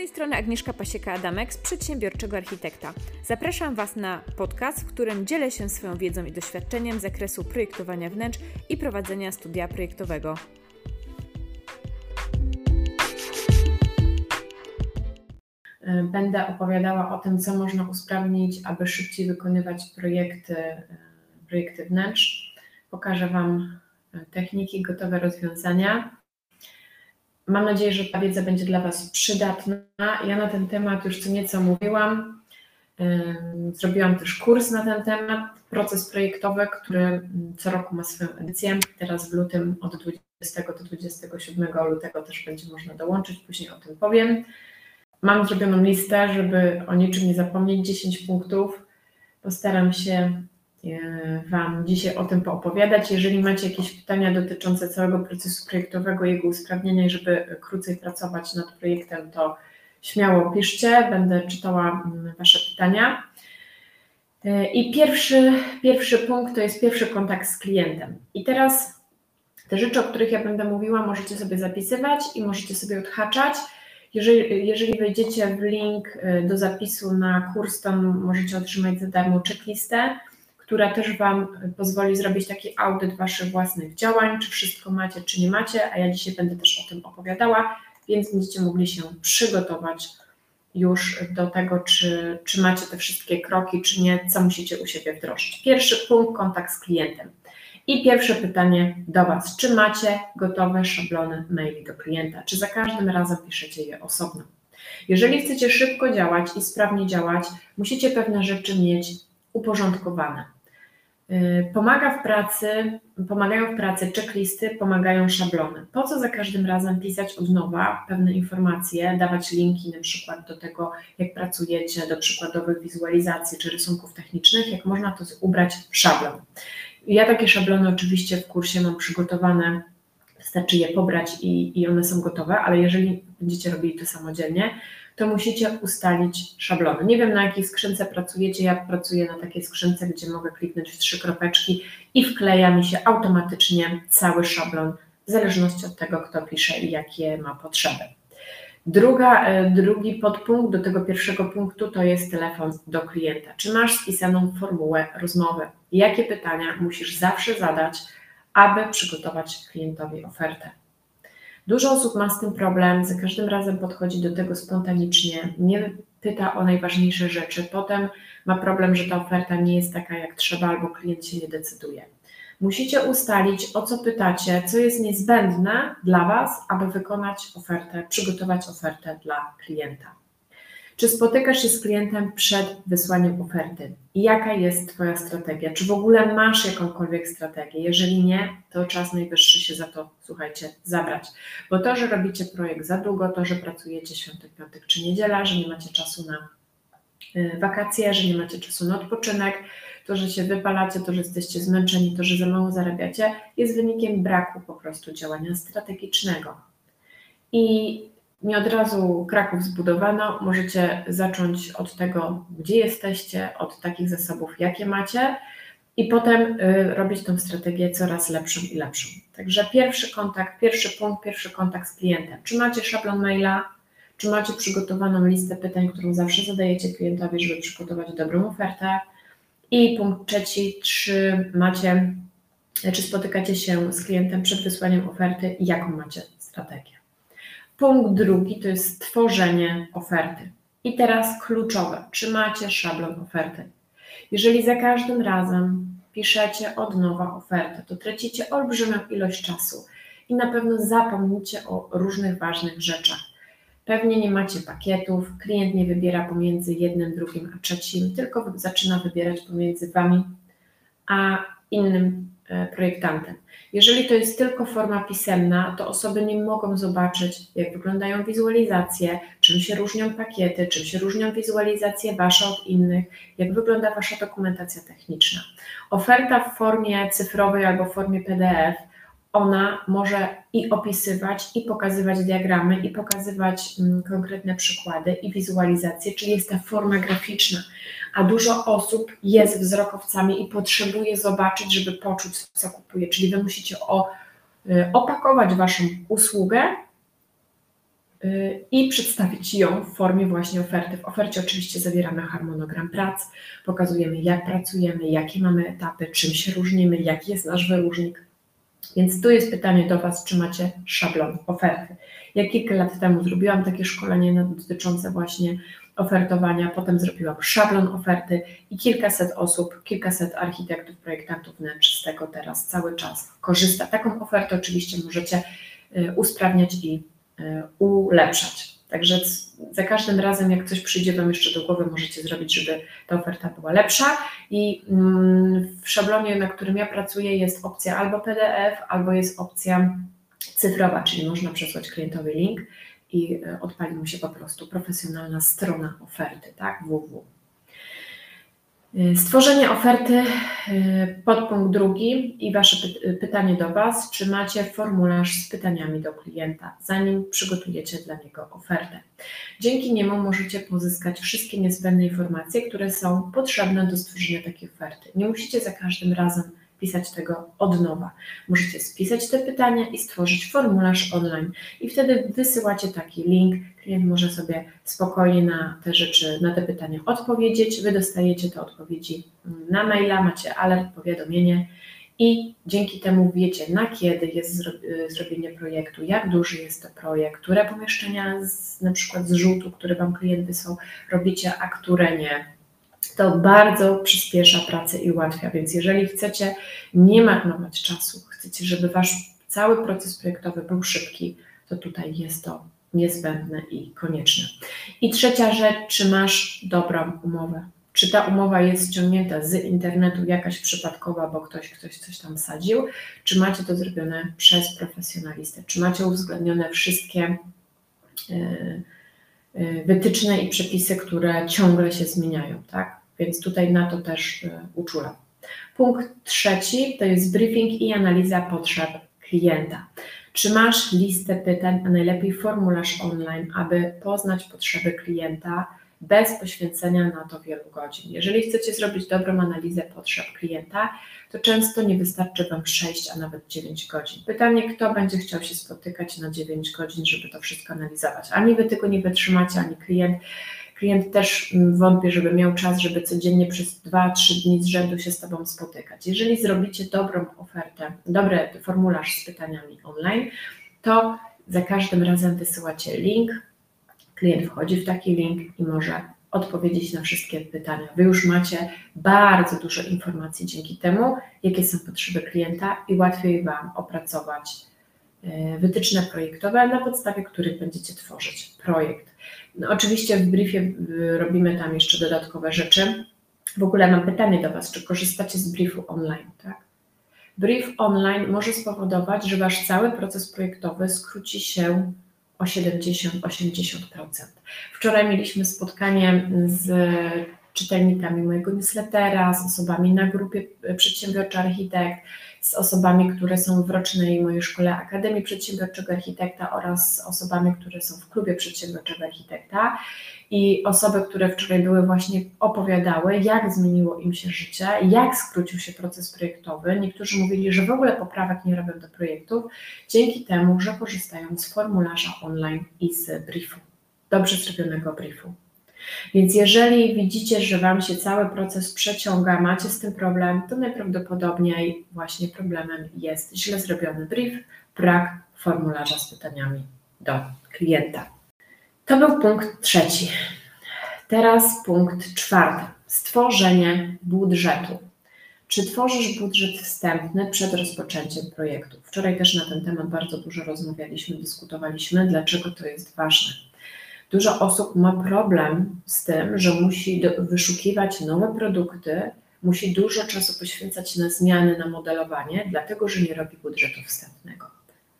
tej strony Agnieszka Pasieka-Adamek z Przedsiębiorczego Architekta. Zapraszam Was na podcast, w którym dzielę się swoją wiedzą i doświadczeniem z zakresu projektowania wnętrz i prowadzenia studia projektowego. Będę opowiadała o tym, co można usprawnić, aby szybciej wykonywać projekty, projekty wnętrz. Pokażę Wam techniki, gotowe rozwiązania Mam nadzieję, że ta wiedza będzie dla Was przydatna. Ja na ten temat już co nieco mówiłam. Zrobiłam też kurs na ten temat, proces projektowy, który co roku ma swoją edycję. Teraz w lutym od 20 do 27 lutego też będzie można dołączyć, później o tym powiem. Mam zrobioną listę, żeby o niczym nie zapomnieć, 10 punktów. Postaram się Wam dzisiaj o tym poopowiadać. Jeżeli macie jakieś pytania dotyczące całego procesu projektowego, jego usprawnienia i żeby krócej pracować nad projektem, to śmiało piszcie, będę czytała mm, Wasze pytania. E, I pierwszy, pierwszy punkt to jest pierwszy kontakt z klientem. I teraz te rzeczy, o których ja będę mówiła, możecie sobie zapisywać i możecie sobie odhaczać. Jeżeli, jeżeli wejdziecie w link e, do zapisu na kurs, to możecie otrzymać za darmo checklistę która też Wam pozwoli zrobić taki audyt Waszych własnych działań, czy wszystko macie, czy nie macie, a ja dzisiaj będę też o tym opowiadała, więc będziecie mogli się przygotować już do tego, czy, czy macie te wszystkie kroki, czy nie, co musicie u siebie wdrożyć. Pierwszy punkt, kontakt z klientem. I pierwsze pytanie do Was, czy macie gotowe szablony maili do klienta, czy za każdym razem piszecie je osobno? Jeżeli chcecie szybko działać i sprawnie działać, musicie pewne rzeczy mieć uporządkowane. Y, pomaga w pracy, pomagają w pracy checklisty, pomagają szablony. Po co za każdym razem pisać od nowa pewne informacje, dawać linki na przykład do tego, jak pracujecie, do przykładowych wizualizacji czy rysunków technicznych, jak można to ubrać w szablon. Ja takie szablony oczywiście w kursie mam przygotowane, wystarczy je pobrać i, i one są gotowe, ale jeżeli będziecie robili to samodzielnie, to musicie ustalić szablony. Nie wiem na jakiej skrzynce pracujecie, ja pracuję na takiej skrzynce, gdzie mogę kliknąć w trzy kropeczki i wkleja mi się automatycznie cały szablon, w zależności od tego, kto pisze i jakie ma potrzeby. Druga, e, drugi podpunkt do tego pierwszego punktu to jest telefon do klienta. Czy masz spisaną formułę rozmowy? Jakie pytania musisz zawsze zadać, aby przygotować klientowi ofertę? Dużo osób ma z tym problem, za każdym razem podchodzi do tego spontanicznie, nie pyta o najważniejsze rzeczy, potem ma problem, że ta oferta nie jest taka jak trzeba, albo klient się nie decyduje. Musicie ustalić, o co pytacie, co jest niezbędne dla Was, aby wykonać ofertę, przygotować ofertę dla klienta. Czy spotykasz się z klientem przed wysłaniem oferty? I jaka jest Twoja strategia? Czy w ogóle masz jakąkolwiek strategię? Jeżeli nie, to czas najwyższy się za to, słuchajcie, zabrać. Bo to, że robicie projekt za długo, to, że pracujecie świątek, piątek czy niedziela, że nie macie czasu na y, wakacje, że nie macie czasu na odpoczynek, to, że się wypalacie, to, że jesteście zmęczeni, to, że za mało zarabiacie, jest wynikiem braku po prostu działania strategicznego. I nie od razu Kraków zbudowano. Możecie zacząć od tego, gdzie jesteście, od takich zasobów, jakie macie, i potem y, robić tą strategię coraz lepszą i lepszą. Także pierwszy kontakt, pierwszy punkt, pierwszy kontakt z klientem. Czy macie szablon maila, czy macie przygotowaną listę pytań, którą zawsze zadajecie klientowi, żeby przygotować dobrą ofertę? I punkt trzeci, czy macie, czy spotykacie się z klientem przed wysłaniem oferty i jaką macie strategię? Punkt drugi to jest tworzenie oferty. I teraz kluczowe, czy macie szablon oferty? Jeżeli za każdym razem piszecie od nowa ofertę, to tracicie olbrzymią ilość czasu i na pewno zapomnicie o różnych ważnych rzeczach. Pewnie nie macie pakietów, klient nie wybiera pomiędzy jednym, drugim a trzecim, tylko zaczyna wybierać pomiędzy Wami a innym e, projektantem. Jeżeli to jest tylko forma pisemna, to osoby nie mogą zobaczyć, jak wyglądają wizualizacje, czym się różnią pakiety, czym się różnią wizualizacje Wasze od innych, jak wygląda Wasza dokumentacja techniczna. Oferta w formie cyfrowej albo w formie PDF ona może i opisywać, i pokazywać diagramy, i pokazywać mm, konkretne przykłady, i wizualizacje, czyli jest ta forma graficzna. A dużo osób jest wzrokowcami i potrzebuje zobaczyć, żeby poczuć, co kupuje. Czyli wy musicie y, opakować waszą usługę y, i przedstawić ją w formie właśnie oferty. W ofercie oczywiście zawieramy harmonogram prac, pokazujemy jak pracujemy, jakie mamy etapy, czym się różnimy, jaki jest nasz wyróżnik. Więc tu jest pytanie do Was, czy macie szablon oferty. Ja kilka lat temu zrobiłam takie szkolenie dotyczące właśnie ofertowania, potem zrobiłam szablon oferty i kilkaset osób, kilkaset architektów, projektantów wnętrz z tego teraz cały czas korzysta. Taką ofertę oczywiście możecie y, usprawniać i y, ulepszać. Także za każdym razem, jak coś przyjdzie Wam jeszcze do głowy, możecie zrobić, żeby ta oferta była lepsza. I mm, w szablonie, na którym ja pracuję, jest opcja albo PDF, albo jest opcja cyfrowa, czyli można przesłać klientowi link i e, odpali mu się po prostu profesjonalna strona oferty, tak, www. E, stworzenie oferty, e, podpunkt drugi i Wasze pytanie do Was, czy macie formularz z pytaniami do klienta, zanim przygotujecie dla niego ofertę. Dzięki niemu możecie pozyskać wszystkie niezbędne informacje, które są potrzebne do stworzenia takiej oferty. Nie musicie za każdym razem pisać tego od nowa. Możecie spisać te pytania i stworzyć formularz online i wtedy wysyłacie taki link. Klient może sobie spokojnie na te rzeczy, na te pytania odpowiedzieć. Wy dostajecie te odpowiedzi na maila, macie alert, powiadomienie i dzięki temu wiecie, na kiedy jest zrobienie projektu, jak duży jest to projekt, które pomieszczenia z, na przykład z rzutu, które Wam klient wysłał, robicie, a które nie to bardzo przyspiesza pracę i ułatwia. Więc jeżeli chcecie nie marnować czasu, chcecie, żeby wasz cały proces projektowy był szybki, to tutaj jest to niezbędne i konieczne. I trzecia rzecz, czy masz dobrą umowę? Czy ta umowa jest ściągnięta z internetu, jakaś przypadkowa, bo ktoś, ktoś coś tam sadził, czy macie to zrobione przez profesjonalistę? Czy macie uwzględnione wszystkie yy, yy, wytyczne i przepisy, które ciągle się zmieniają, tak? Więc tutaj na to też y, uczulam. Punkt trzeci to jest briefing i analiza potrzeb klienta. Czy masz listę pytań, a najlepiej formularz online, aby poznać potrzeby klienta bez poświęcenia na to wielu godzin? Jeżeli chcecie zrobić dobrą analizę potrzeb klienta, to często nie wystarczy Wam 6, a nawet 9 godzin. Pytanie, kto będzie chciał się spotykać na 9 godzin, żeby to wszystko analizować? Ani Wy tego nie wytrzymacie, ani klient klient też mm, wątpi, żeby miał czas, żeby codziennie przez 2-3 dni z rzędu się z Tobą spotykać. Jeżeli zrobicie dobrą ofertę, dobry formularz z pytaniami online, to za każdym razem wysyłacie link, klient wchodzi w taki link i może odpowiedzieć na wszystkie pytania. Wy już macie bardzo dużo informacji dzięki temu, jakie są potrzeby klienta i łatwiej Wam opracować wytyczne projektowe, na podstawie których będziecie tworzyć projekt. No, oczywiście w briefie robimy tam jeszcze dodatkowe rzeczy. W ogóle mam pytanie do Was, czy korzystacie z briefu online, tak? Brief online może spowodować, że Wasz cały proces projektowy skróci się o 70-80%. Wczoraj mieliśmy spotkanie z czytelnikami mojego newslettera, z osobami na grupie Przedsiębiorczy Architekt, z osobami, które są w rocznej mojej szkole Akademii Przedsiębiorczego Architekta oraz z osobami, które są w klubie Przedsiębiorczego Architekta. I osoby, które wczoraj były, właśnie opowiadały, jak zmieniło im się życie, jak skrócił się proces projektowy. Niektórzy mówili, że w ogóle poprawek nie robią do projektów, dzięki temu, że korzystają z formularza online i z briefu, dobrze zrobionego briefu. Więc jeżeli widzicie, że Wam się cały proces przeciąga, macie z tym problem, to najprawdopodobniej właśnie problemem jest źle zrobiony brief, brak formularza z pytaniami do klienta. To był punkt trzeci. Teraz punkt czwarty. Stworzenie budżetu. Czy tworzysz budżet wstępny przed rozpoczęciem projektu? Wczoraj też na ten temat bardzo dużo rozmawialiśmy, dyskutowaliśmy, dlaczego to jest ważne. Dużo osób ma problem z tym, że musi do, wyszukiwać nowe produkty, musi dużo czasu poświęcać na zmiany, na modelowanie, dlatego że nie robi budżetu wstępnego.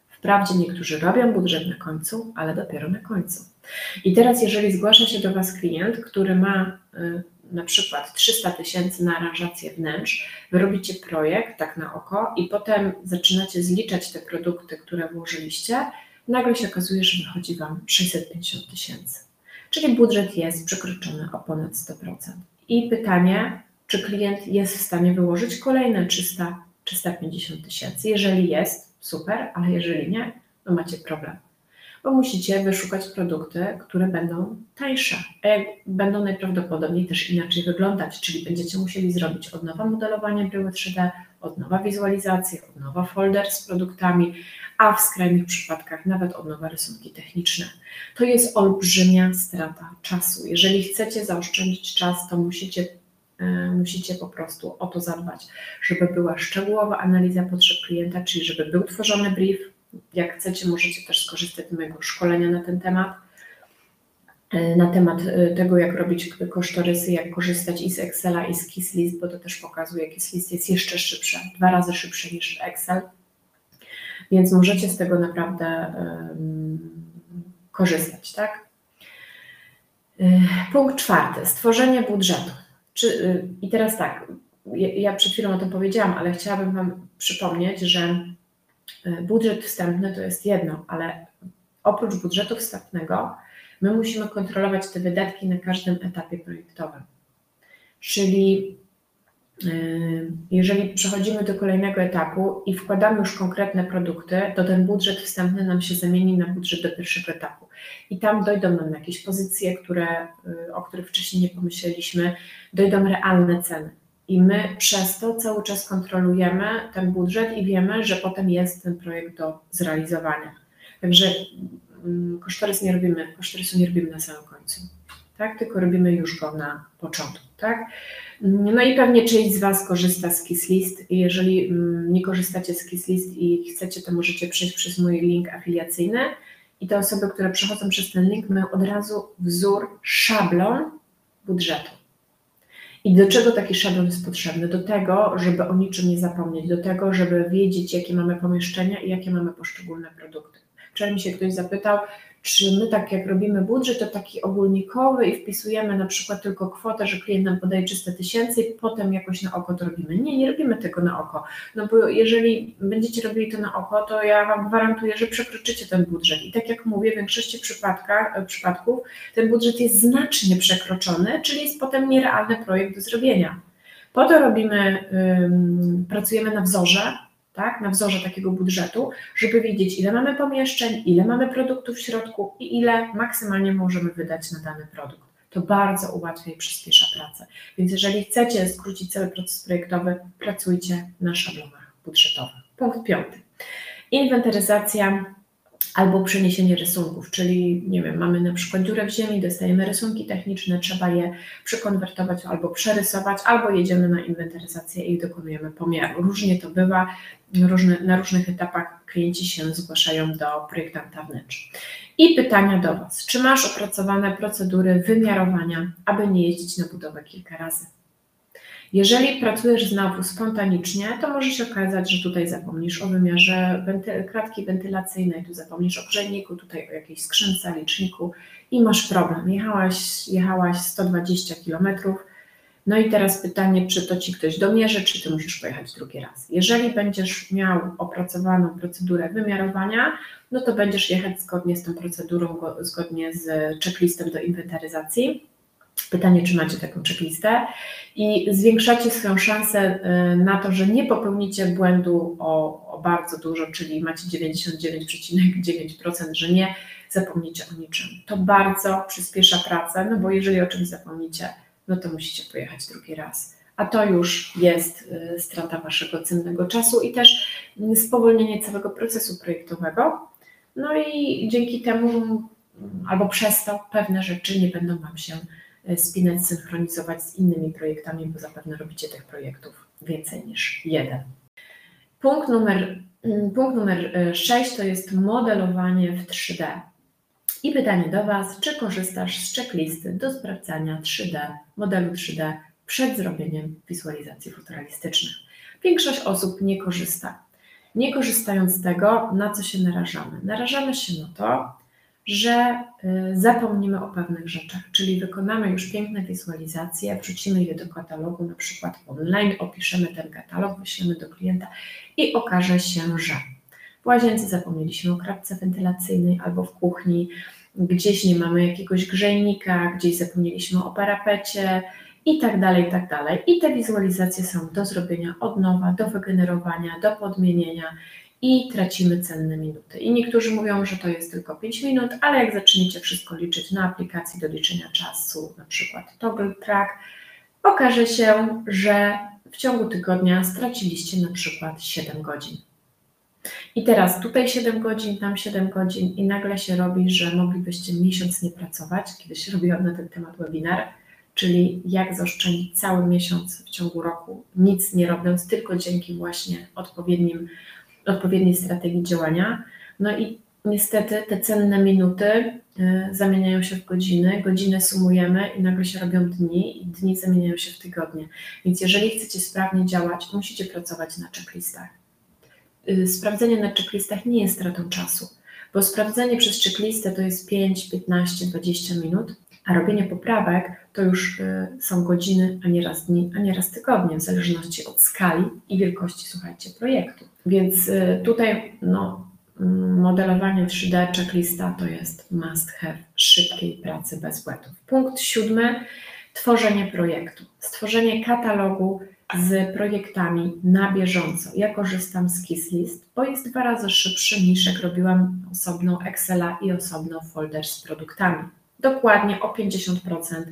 Wprawdzie niektórzy robią budżet na końcu, ale dopiero na końcu. I teraz, jeżeli zgłasza się do Was klient, który ma y, na przykład 300 tysięcy na aranżację wnętrz, wy robicie projekt tak na oko i potem zaczynacie zliczać te produkty, które włożyliście, nagle się okazuje, że wychodzi Wam 650 tysięcy. Czyli budżet jest przekroczony o ponad 100%. I pytanie, czy klient jest w stanie wyłożyć kolejne 300, 350 tysięcy? Jeżeli jest, super, ale jeżeli nie, to macie problem. bo musicie wyszukać produkty, które będą tańsze, będą najprawdopodobniej też inaczej wyglądać, czyli będziecie musieli zrobić od nowa modelowanie bryły 3D, od nowa wizualizację, od nowa folder z produktami, a w skrajnych przypadkach nawet od nowa rysunki techniczne. To jest olbrzymia strata czasu. Jeżeli chcecie zaoszczędzić czas, to musicie e, musicie po prostu o to zadbać, żeby była szczegółowa analiza potrzeb klienta, czyli żeby był tworzony brief, jak chcecie, możecie też skorzystać z mojego szkolenia na ten temat. E, na temat e, tego, jak robić kosztorysy, jak korzystać i z Excela, i z KISS bo to też pokazuje, KISS jest jeszcze szybsze, dwa razy szybsze niż Excel. Więc możecie z tego naprawdę korzystać, tak? E, punkt czwarty, stworzenie budżetu. Czy, I teraz tak, ja przed chwilą o tym powiedziałam, ale chciałabym Wam przypomnieć, że E, budżet wstępny to jest jedno, ale oprócz budżetu wstępnego my musimy kontrolować te wydatki na każdym etapie projektowym. Czyli jeżeli przechodzimy do kolejnego etapu i wkładamy już konkretne produkty, to ten budżet wstępny nam się zamieni na budżet do pierwszego etapu. I tam dojdą nam jakieś pozycje, które, e, o których wcześniej nie pomyśleliśmy, dojdą realne ceny. I my przez to cały czas kontrolujemy ten budżet i wiemy, że potem jest ten projekt do zrealizowania. Także mm, kosztorys nie robimy, kosztorysu nie robimy na samym końcu, tak? tylko robimy już go na początku. Tak? No i pewnie część z Was korzysta z KissList. Jeżeli mm, nie korzystacie z KissList i chcecie, to możecie przejść przez mój link afiliacyjny i te osoby, które przechodzą przez ten link, mają od razu wzór, szablon budżetu. I do czego taki szablon jest potrzebny? Do tego, żeby o niczym nie zapomnieć, do tego, żeby wiedzieć, jakie mamy pomieszczenia i jakie mamy poszczególne produkty. Wczoraj mi się ktoś zapytał, czy my tak jak robimy budżet, to taki ogólnikowy i wpisujemy na przykład tylko kwotę, że klient nam podaje 300 tysięcy i potem jakoś na oko to robimy. Nie, nie robimy tego na oko. No bo jeżeli będziecie robili to na oko, to ja Wam gwarantuję, że przekroczycie ten budżet. I tak jak mówię, w większości przypadkach, przypadków ten budżet jest znacznie przekroczony, czyli jest potem nierealny projekt do zrobienia. Po to robimy, pracujemy na wzorze, tak, na wzorze takiego budżetu, żeby wiedzieć, ile mamy pomieszczeń, ile mamy produktów w środku i ile maksymalnie możemy wydać na dany produkt. To bardzo ułatwia i przyspiesza pracę. Więc jeżeli chcecie skrócić cały proces projektowy, pracujcie na szablonach budżetowych. Punkt piąty. Inwentaryzacja albo przeniesienie rysunków, czyli nie wiem, mamy na przykład dziurę w ziemi, dostajemy rysunki techniczne, trzeba je przekonwertować albo przerysować, albo jedziemy na inwentaryzację i dokonujemy pomiaru. Różnie to bywa, różne, na różnych etapach klienci się zgłaszają do projektanta wnętrz. I pytania do Was. Czy masz opracowane procedury wymiarowania, aby nie jeździć na budowę kilka razy? Jeżeli pracujesz znowu spontanicznie, to może się okazać, że tutaj zapomnisz o wymiarze wenty kratki wentylacyjnej, tu zapomnisz o grzejniku, tutaj o jakiejś skrzynce, liczniku i masz problem. Jechałaś, jechałaś 120 km, no i teraz pytanie, czy to ci ktoś domierzy, czy ty musisz pojechać drugi raz. Jeżeli będziesz miał opracowaną procedurę wymiarowania, no to będziesz jechać zgodnie z tą procedurą, zgodnie z checklistem do inwentaryzacji Pytanie, czy macie taką checklistę i zwiększacie swoją szansę y, na to, że nie popełnicie błędu o, o bardzo dużo, czyli macie 99,9%, że nie zapomnicie o niczym. To bardzo przyspiesza pracę, no bo jeżeli o czymś zapomnicie, no to musicie pojechać drugi raz. A to już jest y, strata waszego cennego czasu i też spowolnienie całego procesu projektowego. No i dzięki temu albo przez to pewne rzeczy nie będą Wam się spinać, synchronizować z innymi projektami, bo zapewne robicie tych projektów więcej niż jeden. Punkt numer, mm, punkt numer 6 e, to jest modelowanie w 3D. I pytanie do Was, czy korzystasz z checklisty do sprawdzania 3D, modelu 3D przed zrobieniem wizualizacji futuralistycznych? Większość osób nie korzysta. Nie korzystając z tego, na co się narażamy? Narażamy się na to, że y, zapomnimy o pewnych rzeczach, czyli wykonamy już piękne wizualizacje, wrzucimy je do katalogu, na przykład online, opiszemy ten katalog, wyślemy do klienta i okaże się, że w łazience zapomnieliśmy o kratce wentylacyjnej albo w kuchni, gdzieś nie mamy jakiegoś grzejnika, gdzieś zapomnieliśmy o parapecie i tak dalej, i tak dalej. I te wizualizacje są do zrobienia od nowa, do wygenerowania, do podmienienia i tracimy cenne minuty. I niektórzy mówią, że to jest tylko 5 minut, ale jak zaczniecie wszystko liczyć na aplikacji do liczenia czasu, na przykład Toggle Track, okaże się, że w ciągu tygodnia straciliście na przykład 7 godzin. I teraz tutaj 7 godzin, tam 7 godzin i nagle się robi, że moglibyście miesiąc nie pracować. Kiedyś robiłam na ten temat webinar, czyli jak zaoszczędzić cały miesiąc w ciągu roku, nic nie robiąc, tylko dzięki właśnie odpowiednim, odpowiedniej strategii działania. No i niestety te cenne minuty y, zamieniają się w godziny, godziny sumujemy i nagle się robią dni i dni zamieniają się w tygodnie. Więc jeżeli chcecie sprawnie działać, musicie pracować na checklistach. Y, sprawdzenie na checklistach nie jest stratą czasu, bo sprawdzenie przez checklistę to jest 5, 15, 20 minut, a robienie poprawek to już y, są godziny, a nie raz dni, a nie raz tygodnie, w zależności od skali i wielkości, słuchajcie, projektu. Więc y, tutaj no, mm, modelowanie 3D checklista to jest must have szybkiej pracy bez błędów. Punkt siódmy, tworzenie projektu, stworzenie katalogu z projektami na bieżąco. Ja korzystam z KissList, bo jest dwa razy szybszy niż jak robiłam osobną Excela i osobno folder z produktami. Dokładnie o 50%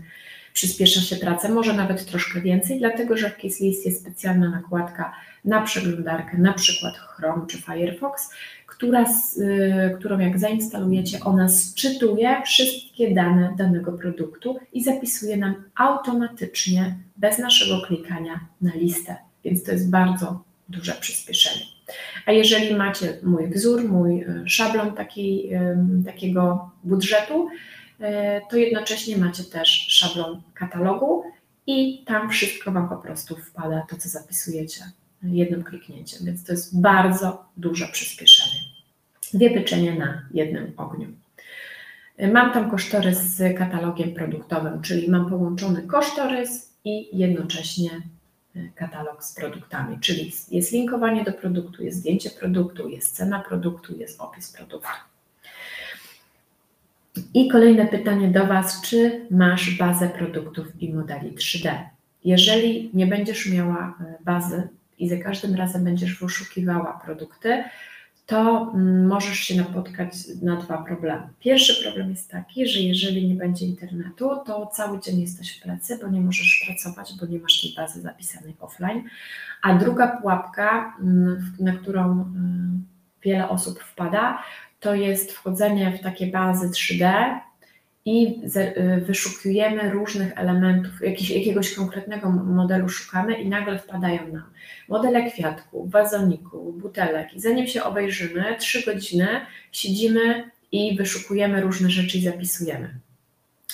przyspiesza się praca, może nawet troszkę więcej, dlatego że w KissList jest specjalna nakładka na przeglądarkę, na przykład Chrome czy Firefox, która, y, którą jak zainstalujecie, ona sczytuje wszystkie dane danego produktu i zapisuje nam automatycznie, bez naszego klikania, na listę. Więc to jest bardzo duże przyspieszenie. A jeżeli macie mój wzór, mój y, szablon taki, takiego budżetu, to jednocześnie macie też szablon katalogu i tam wszystko Wam po prostu wpada, to co zapisujecie jednym kliknięciem, więc to jest bardzo duże przyspieszenie. Dwie pieczenie na jednym ogniu. Mam tam kosztorys z katalogiem produktowym, czyli mam połączony kosztorys i jednocześnie e, katalog z produktami, czyli jest linkowanie do produktu, jest zdjęcie produktu, jest cena produktu, jest opis produktu. I kolejne pytanie do Was, czy masz bazę produktów i modeli 3D? Jeżeli nie będziesz miała e, bazy i za każdym razem będziesz wyszukiwała produkty, to mm, możesz się napotkać na dwa problemy. Pierwszy problem jest taki, że jeżeli nie będzie internetu, to cały dzień jesteś w pracy, bo nie możesz pracować, bo nie masz tej bazy zapisanej offline. A druga pułapka, mm, na którą mm, wiele osób wpada, to jest wchodzenie w takie bazy 3D, i y, wyszukujemy różnych elementów, jakiś, jakiegoś konkretnego modelu szukamy i nagle wpadają nam modele kwiatków, wazoników, butelek i zanim się obejrzymy, trzy godziny siedzimy i wyszukujemy różne rzeczy i zapisujemy.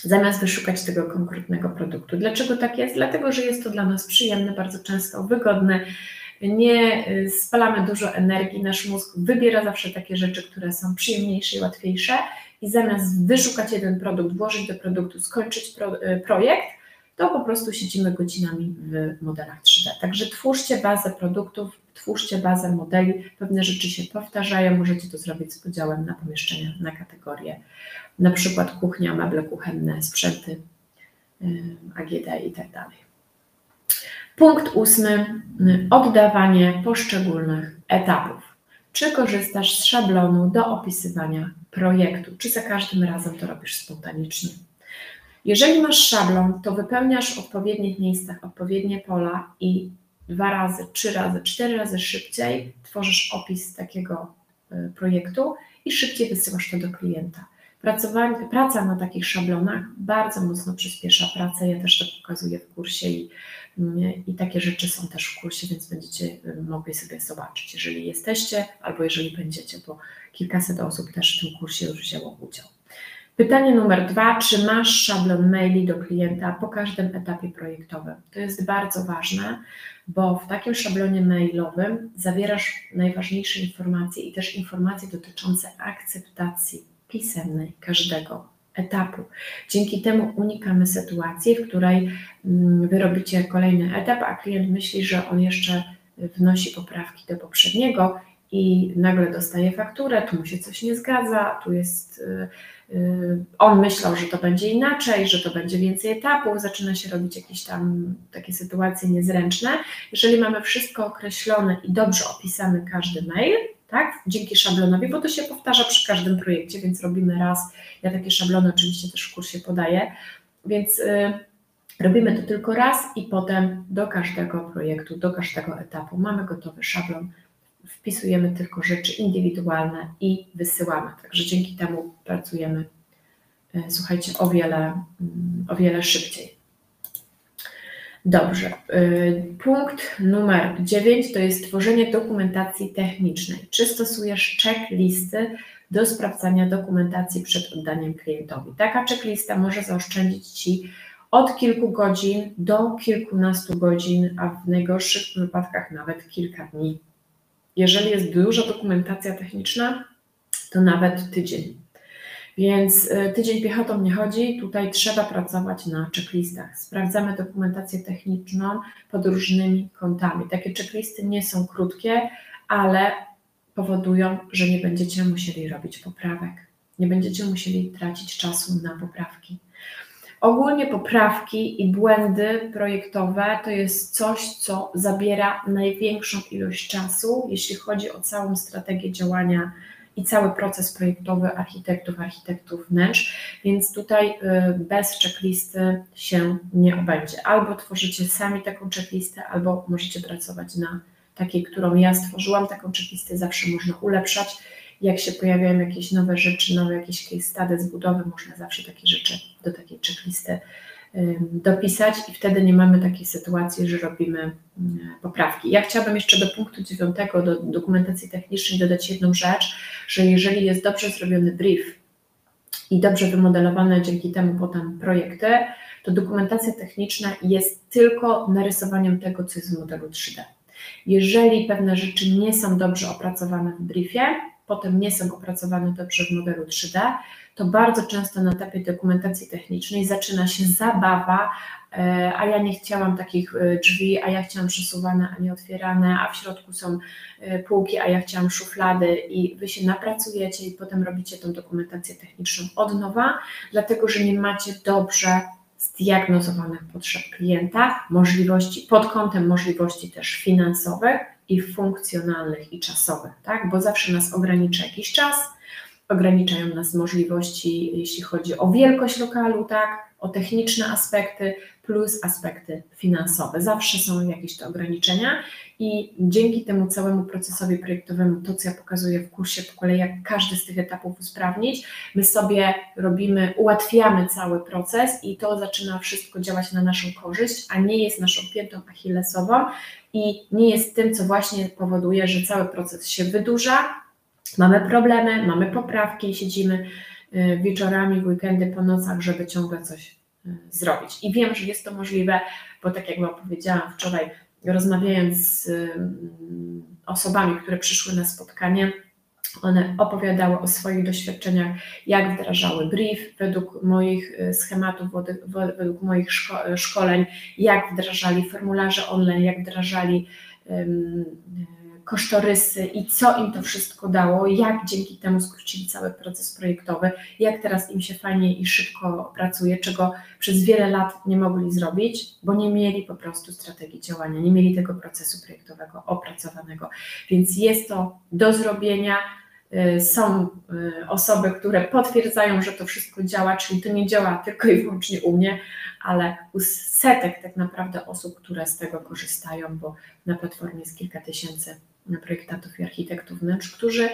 Zamiast wyszukać tego konkretnego produktu. Dlaczego tak jest? Dlatego, że jest to dla nas przyjemne, bardzo często wygodne, nie y, spalamy dużo energii, nasz mózg wybiera zawsze takie rzeczy, które są przyjemniejsze i łatwiejsze i zamiast wyszukać jeden produkt, włożyć do produktu, skończyć pro, y, projekt, to po prostu siedzimy godzinami w modelach 3D. Także twórzcie bazę produktów, twórzcie bazę modeli, pewne rzeczy się powtarzają, możecie to zrobić z podziałem na pomieszczenia, na kategorie, na przykład kuchnia, meble kuchenne, sprzęty y, AGD i tak dalej. Punkt ósmy, oddawanie poszczególnych etapów. Czy korzystasz z szablonu do opisywania projektu, czy za każdym razem to robisz spontanicznie? Jeżeli masz szablon, to wypełniasz w odpowiednich miejscach odpowiednie pola i dwa razy, trzy razy, cztery razy szybciej tworzysz opis takiego y, projektu i szybciej wysyłasz to do klienta. Pracowanie, praca na takich szablonach bardzo mocno przyspiesza pracę. Ja też to pokazuję w kursie i i takie rzeczy są też w kursie, więc będziecie y, mogli sobie zobaczyć, jeżeli jesteście albo jeżeli będziecie, bo kilkaset osób też w tym kursie już wzięło udział. Pytanie numer dwa, czy masz szablon maili do klienta po każdym etapie projektowym? To jest bardzo ważne, bo w takim szablonie mailowym zawierasz najważniejsze informacje i też informacje dotyczące akceptacji pisemnej każdego etapu. Dzięki temu unikamy sytuacji, w której mm, wy robicie kolejny etap, a klient myśli, że on jeszcze wnosi poprawki do poprzedniego i nagle dostaje fakturę, tu mu się coś nie zgadza, tu jest. Y, y, on myślał, że to będzie inaczej, że to będzie więcej etapów, zaczyna się robić jakieś tam takie sytuacje niezręczne. Jeżeli mamy wszystko określone i dobrze opisany każdy mail, tak? Dzięki szablonowi, bo to się powtarza przy każdym projekcie, więc robimy raz. Ja takie szablony oczywiście też w kursie podaję, więc y, robimy to tylko raz i potem do każdego projektu, do każdego etapu mamy gotowy szablon, wpisujemy tylko rzeczy indywidualne i wysyłamy. Także dzięki temu pracujemy, y, słuchajcie, o wiele, mm, o wiele szybciej. Dobrze. Y, punkt numer 9 to jest tworzenie dokumentacji technicznej. Czy stosujesz checklisty do sprawdzania dokumentacji przed oddaniem klientowi? Taka checklista może zaoszczędzić Ci od kilku godzin do kilkunastu godzin, a w najgorszych wypadkach nawet kilka dni. Jeżeli jest duża dokumentacja techniczna, to nawet tydzień. Więc e, tydzień piechotą nie chodzi, tutaj trzeba pracować na checklistach. Sprawdzamy dokumentację techniczną pod różnymi kątami. Takie checklisty nie są krótkie, ale powodują, że nie będziecie musieli robić poprawek. Nie będziecie musieli tracić czasu na poprawki. Ogólnie poprawki i błędy projektowe to jest coś, co zabiera największą ilość czasu, jeśli chodzi o całą strategię działania i cały proces projektowy architektów, architektów wnętrz, więc tutaj y, bez checklisty się nie obędzie. Albo tworzycie sami taką checklistę, albo możecie pracować na takiej, którą ja stworzyłam. Taką checklistę zawsze można ulepszać. Jak się pojawiają jakieś nowe rzeczy, nowe jakieś case study z budowy, można zawsze takie rzeczy do takiej checklisty dopisać i wtedy nie mamy takiej sytuacji, że robimy poprawki. Ja chciałabym jeszcze do punktu dziewiątego, do dokumentacji technicznej dodać jedną rzecz, że jeżeli jest dobrze zrobiony brief i dobrze wymodelowane dzięki temu potem projekty, to dokumentacja techniczna jest tylko narysowaniem tego, co jest w modelu 3D. Jeżeli pewne rzeczy nie są dobrze opracowane w briefie, potem nie są opracowane dobrze w modelu 3D, to bardzo często na etapie dokumentacji technicznej zaczyna się zabawa, e, a ja nie chciałam takich e, drzwi, a ja chciałam przesuwane, a nie otwierane, a w środku są e, półki, a ja chciałam szuflady i wy się napracujecie i potem robicie tą dokumentację techniczną od nowa, dlatego że nie macie dobrze zdiagnozowanych potrzeb klienta, możliwości, pod kątem możliwości też finansowych i funkcjonalnych i czasowych, tak? bo zawsze nas ogranicza jakiś czas, ograniczają nas możliwości, jeśli chodzi o wielkość lokalu, tak, o techniczne aspekty, plus aspekty finansowe. Zawsze są jakieś te ograniczenia i dzięki temu całemu procesowi projektowemu, to co ja pokazuję w kursie po kolei, jak każdy z tych etapów usprawnić, my sobie robimy, ułatwiamy cały proces i to zaczyna wszystko działać na naszą korzyść, a nie jest naszą piętą achillesową i nie jest tym, co właśnie powoduje, że cały proces się wydłuża, mamy problemy, mamy poprawki, siedzimy y, wieczorami, w weekendy, po nocach, żeby ciągle coś zrobić. I wiem, że jest to możliwe, bo tak jak Wam powiedziałam wczoraj, rozmawiając z mm, osobami, które przyszły na spotkanie, one opowiadały o swoich doświadczeniach, jak wdrażały brief według moich y, schematów, według moich szkoleń, jak wdrażali formularze online, jak wdrażali kosztorysy i co im to wszystko dało, jak dzięki temu skrócili cały proces projektowy, jak teraz im się fajnie i szybko pracuje, czego przez wiele lat nie mogli zrobić, bo nie mieli po prostu strategii działania, nie mieli tego procesu projektowego opracowanego. Więc jest to do zrobienia. Y, są y, osoby, które potwierdzają, że to wszystko działa, czyli to nie działa tylko i wyłącznie u mnie, ale u setek tak naprawdę osób, które z tego korzystają, bo na platformie jest kilka tysięcy projektantów i architektów wnętrz, którzy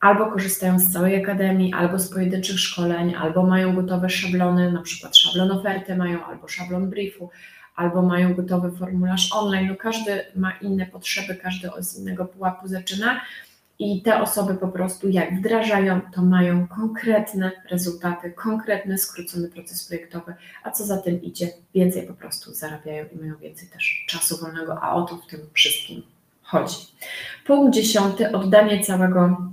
albo korzystają z całej akademii, albo z pojedynczych szkoleń, albo mają gotowe szablony, na przykład szablon oferty mają, albo szablon briefu, albo mają gotowy formularz online. No każdy ma inne potrzeby, każdy z innego pułapu zaczyna i te osoby po prostu jak wdrażają, to mają konkretne rezultaty, konkretny, skrócony proces projektowy, a co za tym idzie, więcej po prostu zarabiają i mają więcej też czasu wolnego, a o to w tym wszystkim chodzi. Punkt dziesiąty, oddanie całego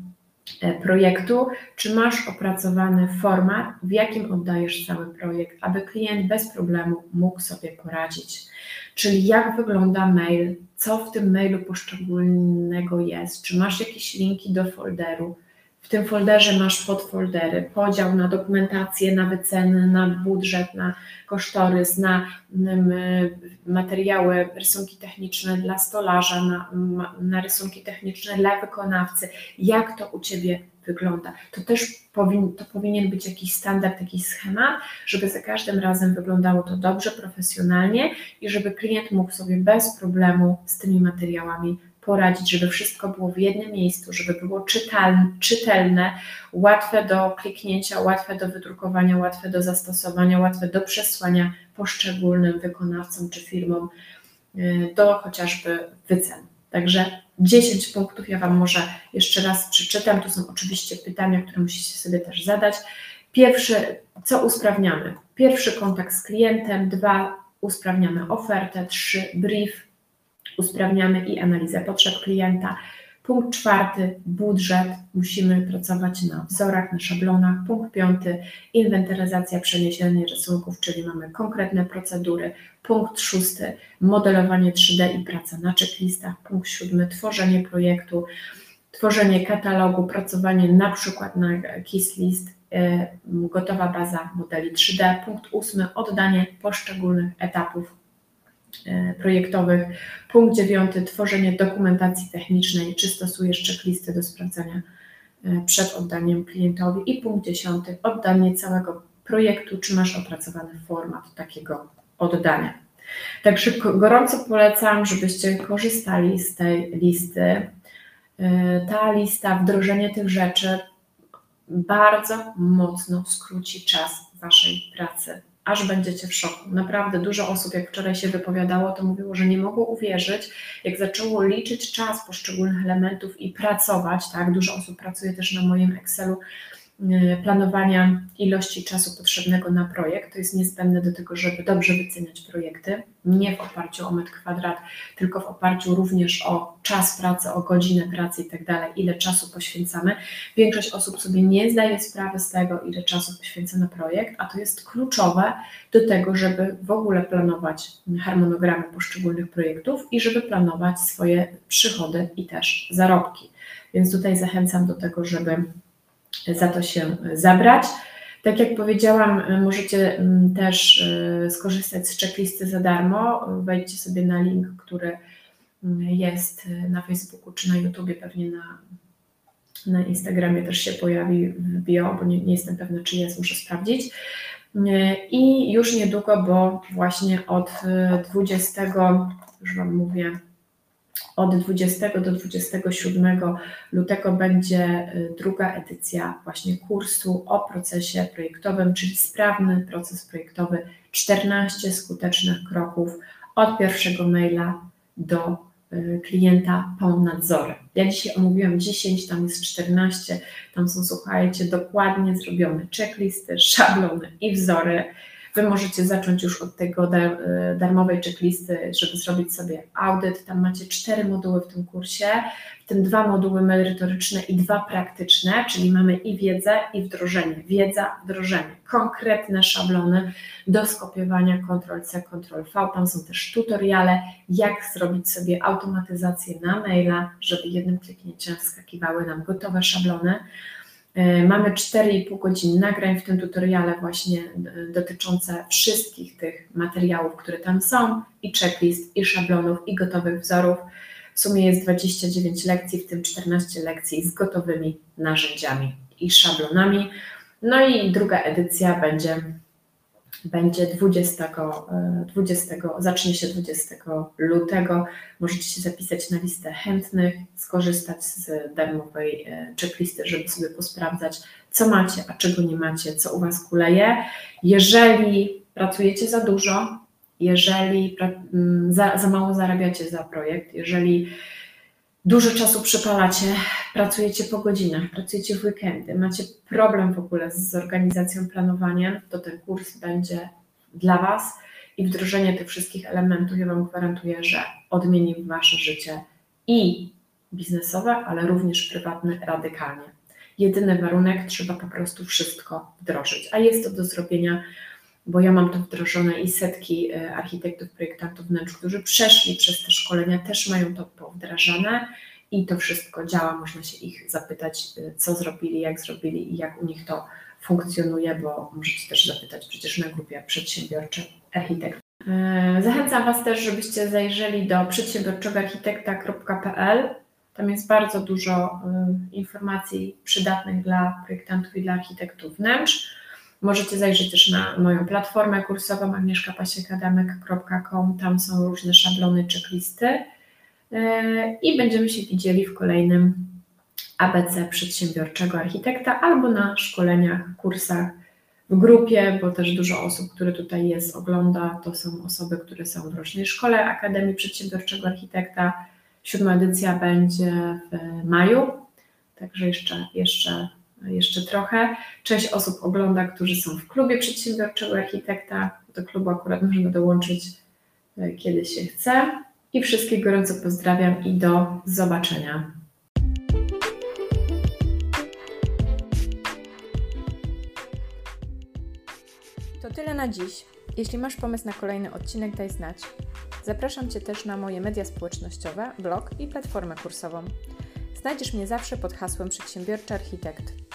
e, projektu. Czy masz opracowany format, w jakim oddajesz cały projekt, aby klient bez problemu mógł sobie poradzić? Czyli jak wygląda mail, co w tym mailu poszczególnego jest, czy masz jakieś linki do folderu. W tym folderze masz podfoldery, podział na dokumentację, na wyceny, na budżet, na kosztorys, na mm, materiały, rysunki techniczne dla stolarza, na, na rysunki techniczne dla wykonawcy. Jak to u Ciebie wygląda? To też powin, to powinien być jakiś standard, jakiś schemat, żeby za każdym razem wyglądało to dobrze, profesjonalnie i żeby klient mógł sobie bez problemu z tymi materiałami poradzić, żeby wszystko było w jednym miejscu, żeby było czytelne, łatwe do kliknięcia, łatwe do wydrukowania, łatwe do zastosowania, łatwe do przesłania poszczególnym wykonawcom czy firmom y, do chociażby wycen. Także 10 punktów ja Wam może jeszcze raz przeczytam. Tu są oczywiście pytania, które musicie sobie też zadać. Pierwszy, co usprawniamy? Pierwszy kontakt z klientem, dwa, usprawniamy ofertę, trzy, brief, usprawniamy i analizę potrzeb klienta. Punkt czwarty, budżet. Musimy pracować na wzorach, na szablonach. Punkt piąty, inwentaryzacja, przeniesienie rysunków, czyli mamy konkretne procedury. Punkt szósty, modelowanie 3D i praca na checklistach. Punkt siódmy, tworzenie projektu, tworzenie katalogu, pracowanie na przykład na KISS list, e, gotowa baza modeli 3D. Punkt ósmy, oddanie poszczególnych etapów projektowych. Punkt dziewiąty, tworzenie dokumentacji technicznej, czy stosujesz checklisty do sprawdzenia e, przed oddaniem klientowi. I punkt dziesiąty, oddanie całego projektu, czy masz opracowany format takiego oddania. Także gorąco polecam, żebyście korzystali z tej listy. E, ta lista, wdrożenie tych rzeczy bardzo mocno skróci czas Waszej pracy aż będziecie w szoku. Naprawdę dużo osób, jak wczoraj się wypowiadało, to mówiło, że nie mogło uwierzyć, jak zaczęło liczyć czas poszczególnych elementów i pracować, tak, dużo osób pracuje też na moim Excelu, planowania ilości czasu potrzebnego na projekt. To jest niezbędne do tego, żeby dobrze wyceniać projekty, nie w oparciu o metr kwadrat, tylko w oparciu również o czas pracy, o godzinę pracy i tak ile czasu poświęcamy. Większość osób sobie nie zdaje sprawy z tego, ile czasu poświęca na projekt, a to jest kluczowe do tego, żeby w ogóle planować harmonogramy poszczególnych projektów i żeby planować swoje przychody i też zarobki. Więc tutaj zachęcam do tego, żeby za to się zabrać. Tak jak powiedziałam, możecie mm, też y, skorzystać z checklisty za darmo. Wejdźcie sobie na link, który jest na Facebooku czy na YouTubie, pewnie na, na Instagramie też się pojawi w bio, bo nie, nie jestem pewna, czy jest, muszę sprawdzić. I już niedługo, bo właśnie od 20, y, już Wam mówię, od 20 do 27 lutego będzie y, druga edycja właśnie kursu o procesie projektowym, czyli sprawny proces projektowy, 14 skutecznych kroków od pierwszego maila do y, klienta po nadzorem. Ja dzisiaj omówiłam 10, tam jest 14, tam są, słuchajcie, dokładnie zrobione checklisty, szablony i wzory Wy możecie zacząć już od tego e, darmowej checklisty, żeby zrobić sobie audyt. Tam macie cztery moduły w tym kursie, w tym dwa moduły merytoryczne i dwa praktyczne, czyli mamy i wiedzę, i wdrożenie. Wiedza, wdrożenie. Konkretne szablony do skopiowania Ctrl-C, Ctrl-V. Tam są też tutoriale, jak zrobić sobie automatyzację na maila, żeby jednym kliknięciem wskakiwały nam gotowe szablony. E, mamy 4,5 godziny nagrań w tym tutoriale właśnie e, dotyczące wszystkich tych materiałów, które tam są i checklist, i szablonów, i gotowych wzorów. W sumie jest 29 lekcji, w tym 14 lekcji z gotowymi narzędziami i szablonami. No i druga edycja będzie będzie 20, 20, e, zacznie się 20 lutego. Możecie się zapisać na listę chętnych, skorzystać z darmowej e, checklisty, żeby sobie posprawdzać, co macie, a czego nie macie, co u Was kuleje. Jeżeli pracujecie za dużo, jeżeli za, za mało zarabiacie za projekt, jeżeli dużo czasu przepalacie, pracujecie po godzinach, pracujecie w weekendy, macie problem w ogóle z organizacją planowania, to ten kurs będzie dla Was i wdrożenie tych wszystkich elementów, ja Wam gwarantuję, że odmieni Wasze życie i biznesowe, ale również prywatne radykalnie. Jedyny warunek, trzeba po prostu wszystko wdrożyć, a jest to do zrobienia bo ja mam to wdrożone i setki e, architektów, projektantów wnętrz, którzy przeszli przez te szkolenia, też mają to powdrażane i to wszystko działa. Można się ich zapytać, co zrobili, jak zrobili i jak u nich to funkcjonuje, bo możecie też zapytać przecież na grupie Przedsiębiorczy Architekt. E, zachęcam Was też, żebyście zajrzeli do przedsiębiorczogoarchitekta.pl. Tam jest bardzo dużo informacji przydatnych dla projektantów i dla architektów wnętrz. Możecie zajrzeć też na moją platformę kursową agnieszkapasiekadamek.com. Tam są różne szablony, checklisty y, i będziemy się widzieli w kolejnym ABC przedsiębiorczego architekta albo na szkoleniach, kursach w grupie, bo też dużo osób, które tutaj jest, ogląda, to są osoby, które są w rocznej szkole Akademii Przedsiębiorczego Architekta. Siódma edycja będzie w maju, także jeszcze, jeszcze, jeszcze trochę. Część osób ogląda, którzy są w klubie Przedsiębiorczego Architekta. Do klubu akurat możemy dołączyć, e, kiedy się chce. I wszystkich gorąco pozdrawiam i do zobaczenia. To tyle na dziś. Jeśli masz pomysł na kolejny odcinek, daj znać. Zapraszam Cię też na moje media społecznościowe, blog i platformę kursową. Znajdziesz mnie zawsze pod hasłem Przedsiębiorczy Architekt.